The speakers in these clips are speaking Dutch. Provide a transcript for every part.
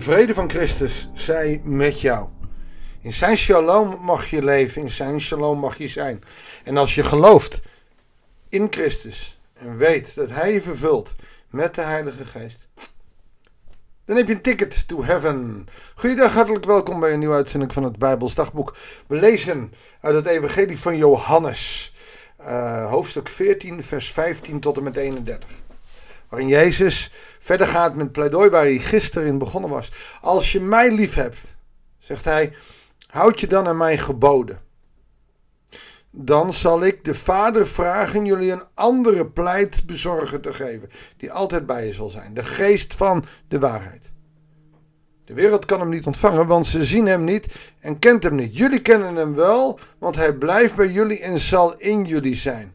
De vrede van Christus zij met jou. In zijn shalom mag je leven, in zijn shalom mag je zijn. En als je gelooft in Christus en weet dat hij je vervult met de Heilige Geest, dan heb je een ticket to heaven. Goeiedag, hartelijk welkom bij een nieuwe uitzending van het Bijbels Dagboek. We lezen uit het Evangelie van Johannes, uh, hoofdstuk 14, vers 15 tot en met 31. Waarin Jezus verder gaat met pleidooi waar hij gisteren in begonnen was. Als je mij lief hebt, zegt hij, houd je dan aan mijn geboden. Dan zal ik de Vader vragen jullie een andere pleitbezorger te geven, die altijd bij je zal zijn. De geest van de waarheid. De wereld kan hem niet ontvangen, want ze zien hem niet en kent hem niet. Jullie kennen hem wel, want hij blijft bij jullie en zal in jullie zijn.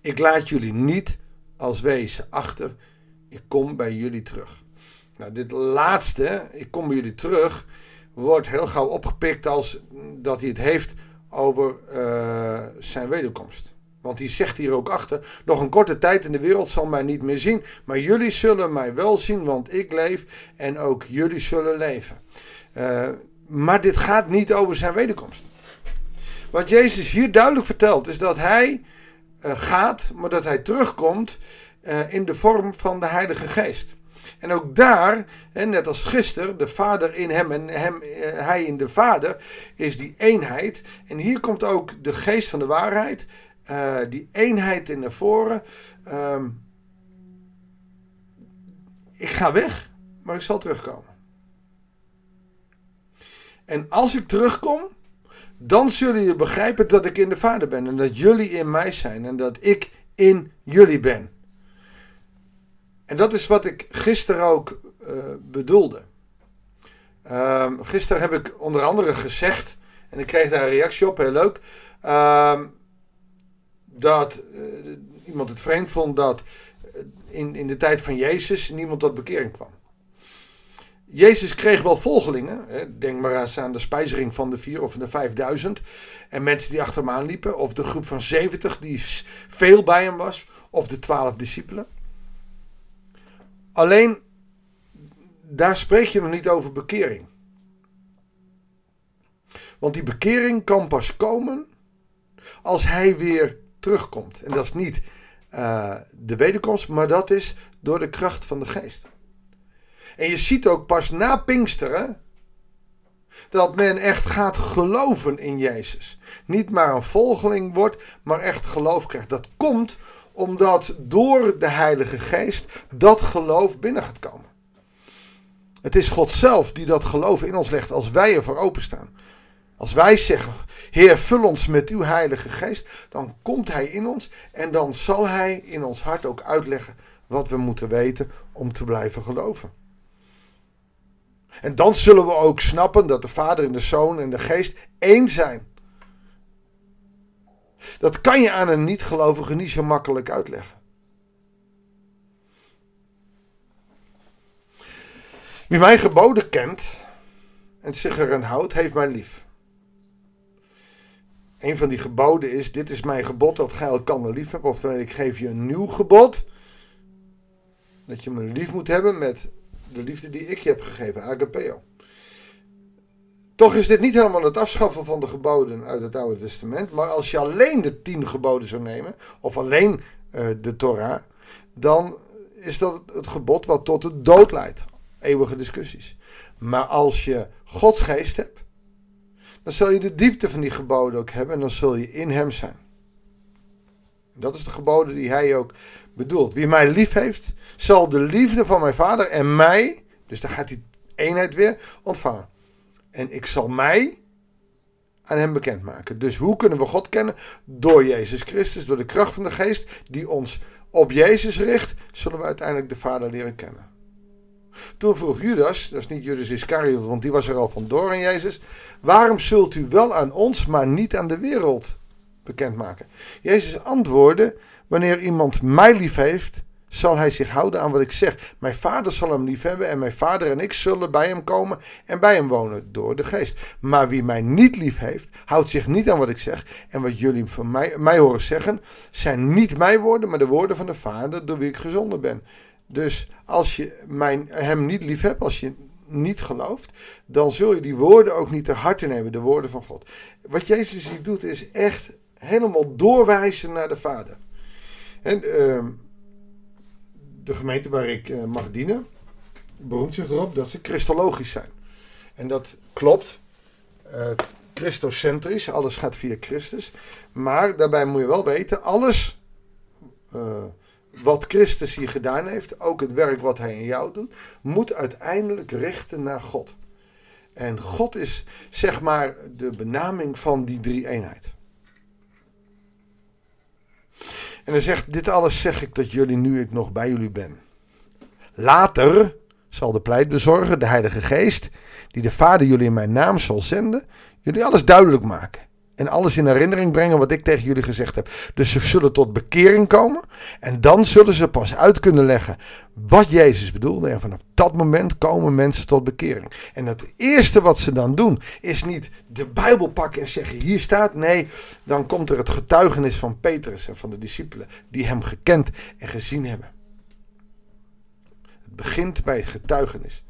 Ik laat jullie niet als wezen achter. Ik kom bij jullie terug. Nou, dit laatste, ik kom bij jullie terug, wordt heel gauw opgepikt als dat hij het heeft over uh, zijn wederkomst. Want hij zegt hier ook achter: Nog een korte tijd in de wereld zal mij niet meer zien, maar jullie zullen mij wel zien, want ik leef en ook jullie zullen leven. Uh, maar dit gaat niet over zijn wederkomst. Wat Jezus hier duidelijk vertelt, is dat hij gaat, maar dat hij terugkomt uh, in de vorm van de Heilige Geest. En ook daar, net als gisteren, de Vader in hem en hem, uh, hij in de Vader, is die eenheid. En hier komt ook de Geest van de waarheid, die eenheid in naar voren. Um, ik ga weg, maar ik zal terugkomen. En als ik terugkom, dan zullen jullie begrijpen dat ik in de Vader ben en dat jullie in mij zijn en dat ik in jullie ben. En dat is wat ik gisteren ook uh, bedoelde. Uh, gisteren heb ik onder andere gezegd, en ik kreeg daar een reactie op, heel leuk, uh, dat uh, iemand het vreemd vond dat in, in de tijd van Jezus niemand tot bekering kwam. Jezus kreeg wel volgelingen. Denk maar eens aan de spijzering van de vier of de vijfduizend. En mensen die achter hem aanliepen. Of de groep van zeventig die veel bij hem was. Of de twaalf discipelen. Alleen, daar spreek je nog niet over bekering. Want die bekering kan pas komen als hij weer terugkomt. En dat is niet uh, de wederkomst, maar dat is door de kracht van de geest. En je ziet ook pas na Pinksteren dat men echt gaat geloven in Jezus. Niet maar een volgeling wordt, maar echt geloof krijgt. Dat komt omdat door de Heilige Geest dat geloof binnen gaat komen. Het is God zelf die dat geloof in ons legt als wij ervoor openstaan. Als wij zeggen, Heer, vul ons met uw Heilige Geest, dan komt Hij in ons en dan zal Hij in ons hart ook uitleggen wat we moeten weten om te blijven geloven. En dan zullen we ook snappen dat de Vader en de Zoon en de Geest één zijn. Dat kan je aan een niet-gelovige niet zo makkelijk uitleggen. Wie mijn geboden kent en zich erin houdt, heeft mij lief. Een van die geboden is: Dit is mijn gebod dat gij elkander lief hebt. Oftewel, ik geef je een nieuw gebod. Dat je me lief moet hebben met de liefde die ik je heb gegeven, agapeo. Toch is dit niet helemaal het afschaffen van de geboden uit het Oude Testament. Maar als je alleen de tien geboden zou nemen, of alleen uh, de Torah, dan is dat het gebod wat tot de dood leidt. Eeuwige discussies. Maar als je Gods geest hebt, dan zul je de diepte van die geboden ook hebben en dan zul je in hem zijn. Dat is de geboden die hij ook bedoelt. Wie mij lief heeft, zal de liefde van mijn vader en mij, dus daar gaat die eenheid weer, ontvangen. En ik zal mij aan hem bekendmaken. Dus hoe kunnen we God kennen? Door Jezus Christus, door de kracht van de geest die ons op Jezus richt, zullen we uiteindelijk de Vader leren kennen. Toen vroeg Judas, dat is niet Judas Iscariot, want die was er al vandoor aan Jezus, waarom zult u wel aan ons, maar niet aan de wereld bekendmaken? Jezus antwoordde, wanneer iemand mij lief heeft, zal hij zich houden aan wat ik zeg. Mijn vader zal hem lief hebben en mijn vader en ik zullen bij hem komen en bij hem wonen door de geest. Maar wie mij niet lief heeft, houdt zich niet aan wat ik zeg. En wat jullie van mij, mij horen zeggen, zijn niet mijn woorden, maar de woorden van de vader door wie ik gezonden ben. Dus als je mijn, hem niet lief hebt, als je niet gelooft, dan zul je die woorden ook niet ter harte nemen, de woorden van God. Wat Jezus hier doet is echt helemaal doorwijzen naar de Vader. En uh, de gemeente waar ik uh, mag dienen, beroemt zich erop dat ze christologisch zijn. En dat klopt. Uh, Christocentrisch, alles gaat via Christus. Maar daarbij moet je wel weten, alles uh, wat Christus hier gedaan heeft, ook het werk wat hij in jou doet, moet uiteindelijk richten naar God. En God is zeg maar de benaming van die drie eenheid. En hij zegt, dit alles zeg ik tot jullie nu ik nog bij jullie ben. Later zal de pleitbezorger, de Heilige Geest, die de Vader jullie in mijn naam zal zenden, jullie alles duidelijk maken. En alles in herinnering brengen wat ik tegen jullie gezegd heb. Dus ze zullen tot bekering komen. En dan zullen ze pas uit kunnen leggen wat Jezus bedoelde. En vanaf dat moment komen mensen tot bekering. En het eerste wat ze dan doen is niet de Bijbel pakken en zeggen hier staat. Nee, dan komt er het getuigenis van Petrus en van de discipelen die hem gekend en gezien hebben. Het begint bij het getuigenis.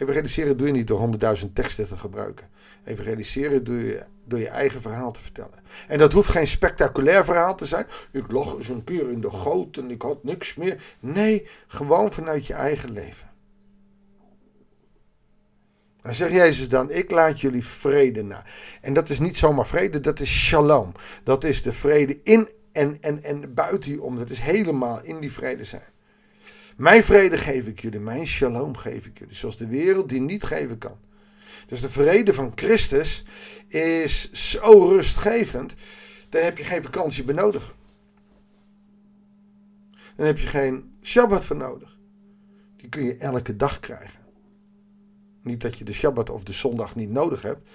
Evangeliseren doe je niet door honderdduizend teksten te gebruiken. Evangeliseren doe je door je eigen verhaal te vertellen. En dat hoeft geen spectaculair verhaal te zijn. Ik lag eens een keer in de goot en ik had niks meer. Nee, gewoon vanuit je eigen leven. Dan zegt Jezus dan, ik laat jullie vrede na. En dat is niet zomaar vrede, dat is shalom. Dat is de vrede in en, en, en buiten je om. Dat is helemaal in die vrede zijn. Mijn vrede geef ik jullie, mijn shalom geef ik jullie. Zoals de wereld die niet geven kan. Dus de vrede van Christus is zo rustgevend. Dan heb je geen vakantie meer nodig. Dan heb je geen Shabbat voor nodig. Die kun je elke dag krijgen. Niet dat je de Shabbat of de zondag niet nodig hebt.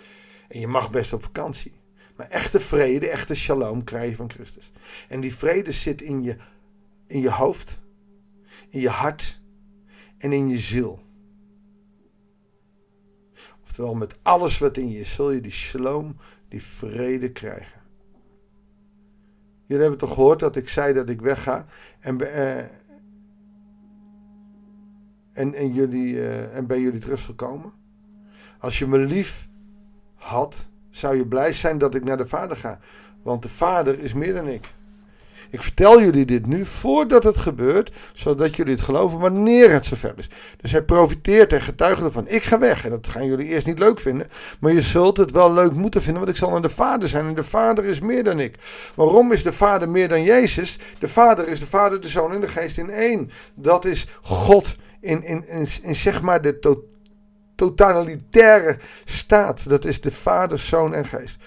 En je mag best op vakantie. Maar echte vrede, echte shalom krijg je van Christus. En die vrede zit in je, in je hoofd, in je hart en in je ziel. Oftewel, met alles wat in je is, zul je die shalom, die vrede krijgen. Jullie hebben toch gehoord dat ik zei dat ik wegga en, uh, en, jullie, uh, en bij jullie teruggekomen? Als je me lief had, zou je blij zijn dat ik naar de Vader ga. Want de Vader is meer dan ik. Ik vertel jullie dit nu voordat het gebeurt, zodat jullie het geloven wanneer het zover is. Dus hij profiteert en getuigt ervan. Ik ga weg. En dat gaan jullie eerst niet leuk vinden. Maar je zult het wel leuk moeten vinden, want ik zal naar de Vader zijn. En de Vader is meer dan ik. Waarom is de Vader meer dan Jezus? De Vader is de Vader, de Zoon en de Geest in één. Dat is God in, in, in, zeg maar de to totalitaire staat. Dat is de Vader, Zoon en Geest.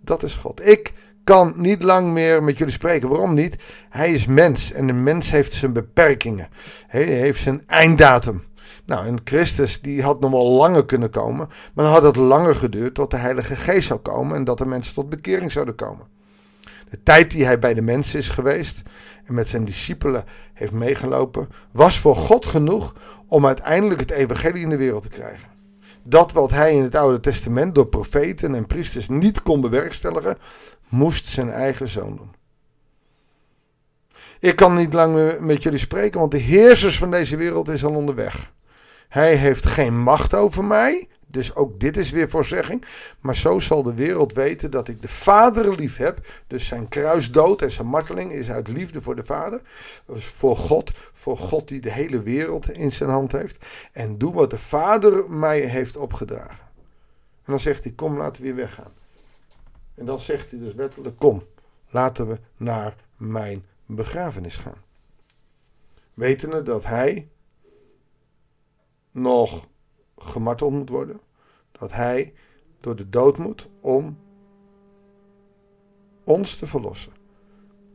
Dat is God. Ik kan niet lang meer met jullie spreken. Waarom niet? Hij is mens en de mens heeft zijn beperkingen. Hij heeft zijn einddatum. Nou, en Christus die had nog wel langer kunnen komen, maar dan had het langer geduurd tot de Heilige Geest zou komen en dat de mensen tot bekering zouden komen. De tijd die hij bij de mensen is geweest en met zijn discipelen heeft meegelopen, was voor God genoeg om uiteindelijk het evangelie in de wereld te krijgen. Dat wat hij in het Oude Testament door profeten en priesters niet kon bewerkstelligen, moest zijn eigen zoon doen. Ik kan niet lang met jullie spreken, want de heersers van deze wereld is al onderweg. Hij heeft geen macht over mij, dus ook dit is weer voorzegging. Maar zo zal de wereld weten dat ik de Vader lief heb. Dus zijn kruisdood en zijn marteling is uit liefde voor de Vader. Dus voor God, voor God die de hele wereld in zijn hand heeft. En doe wat de Vader mij heeft opgedragen. En dan zegt hij, kom laten we weer weggaan. En dan zegt hij dus letterlijk: Kom, laten we naar mijn begrafenis gaan. Wetende dat hij nog gemarteld moet worden, dat hij door de dood moet om ons te verlossen,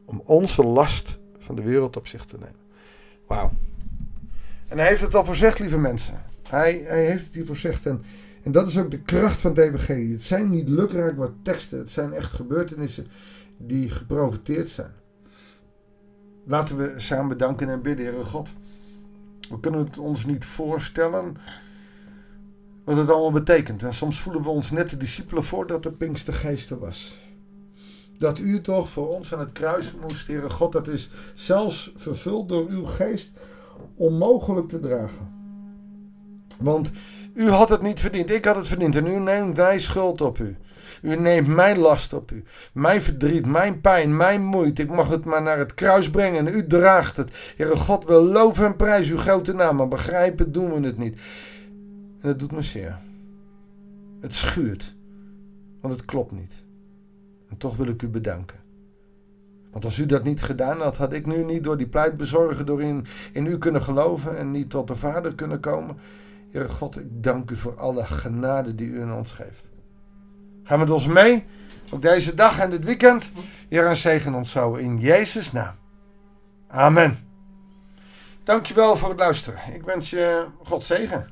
om onze last van de wereld op zich te nemen. Wauw. En hij heeft het al voorzegd, lieve mensen. Hij, hij heeft het hier voorzegd. En en dat is ook de kracht van evangelie. Het zijn niet lukraak maar teksten. Het zijn echt gebeurtenissen die geprofiteerd zijn. Laten we samen bedanken en bidden, Heere God. We kunnen het ons niet voorstellen wat het allemaal betekent. En soms voelen we ons net de discipelen voordat de Pinkstergeest was. Dat u toch voor ons aan het kruis moest, Heere God, dat is zelfs vervuld door uw geest onmogelijk te dragen. Want u had het niet verdiend, ik had het verdiend en u neemt mijn schuld op u. U neemt mijn last op u. Mijn verdriet, mijn pijn, mijn moeite. Ik mag het maar naar het kruis brengen en u draagt het. Heere God, we loven en prijs uw grote naam, maar begrijpen doen we het niet. En het doet me zeer. Het schuurt, want het klopt niet. En toch wil ik u bedanken. Want als u dat niet gedaan had, had ik nu niet door die pleitbezorger door in, in u kunnen geloven en niet tot de Vader kunnen komen. Heere God, ik dank u voor alle genade die u in ons geeft. Ga met ons mee, ook deze dag en dit weekend. Heer en zegen ons zo in Jezus' naam. Amen. Dankjewel voor het luisteren. Ik wens je God zegen.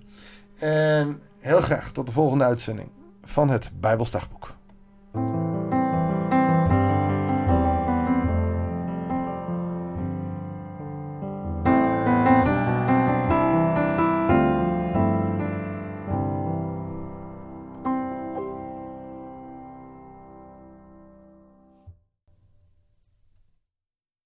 En heel graag tot de volgende uitzending van het Bijbelsdagboek.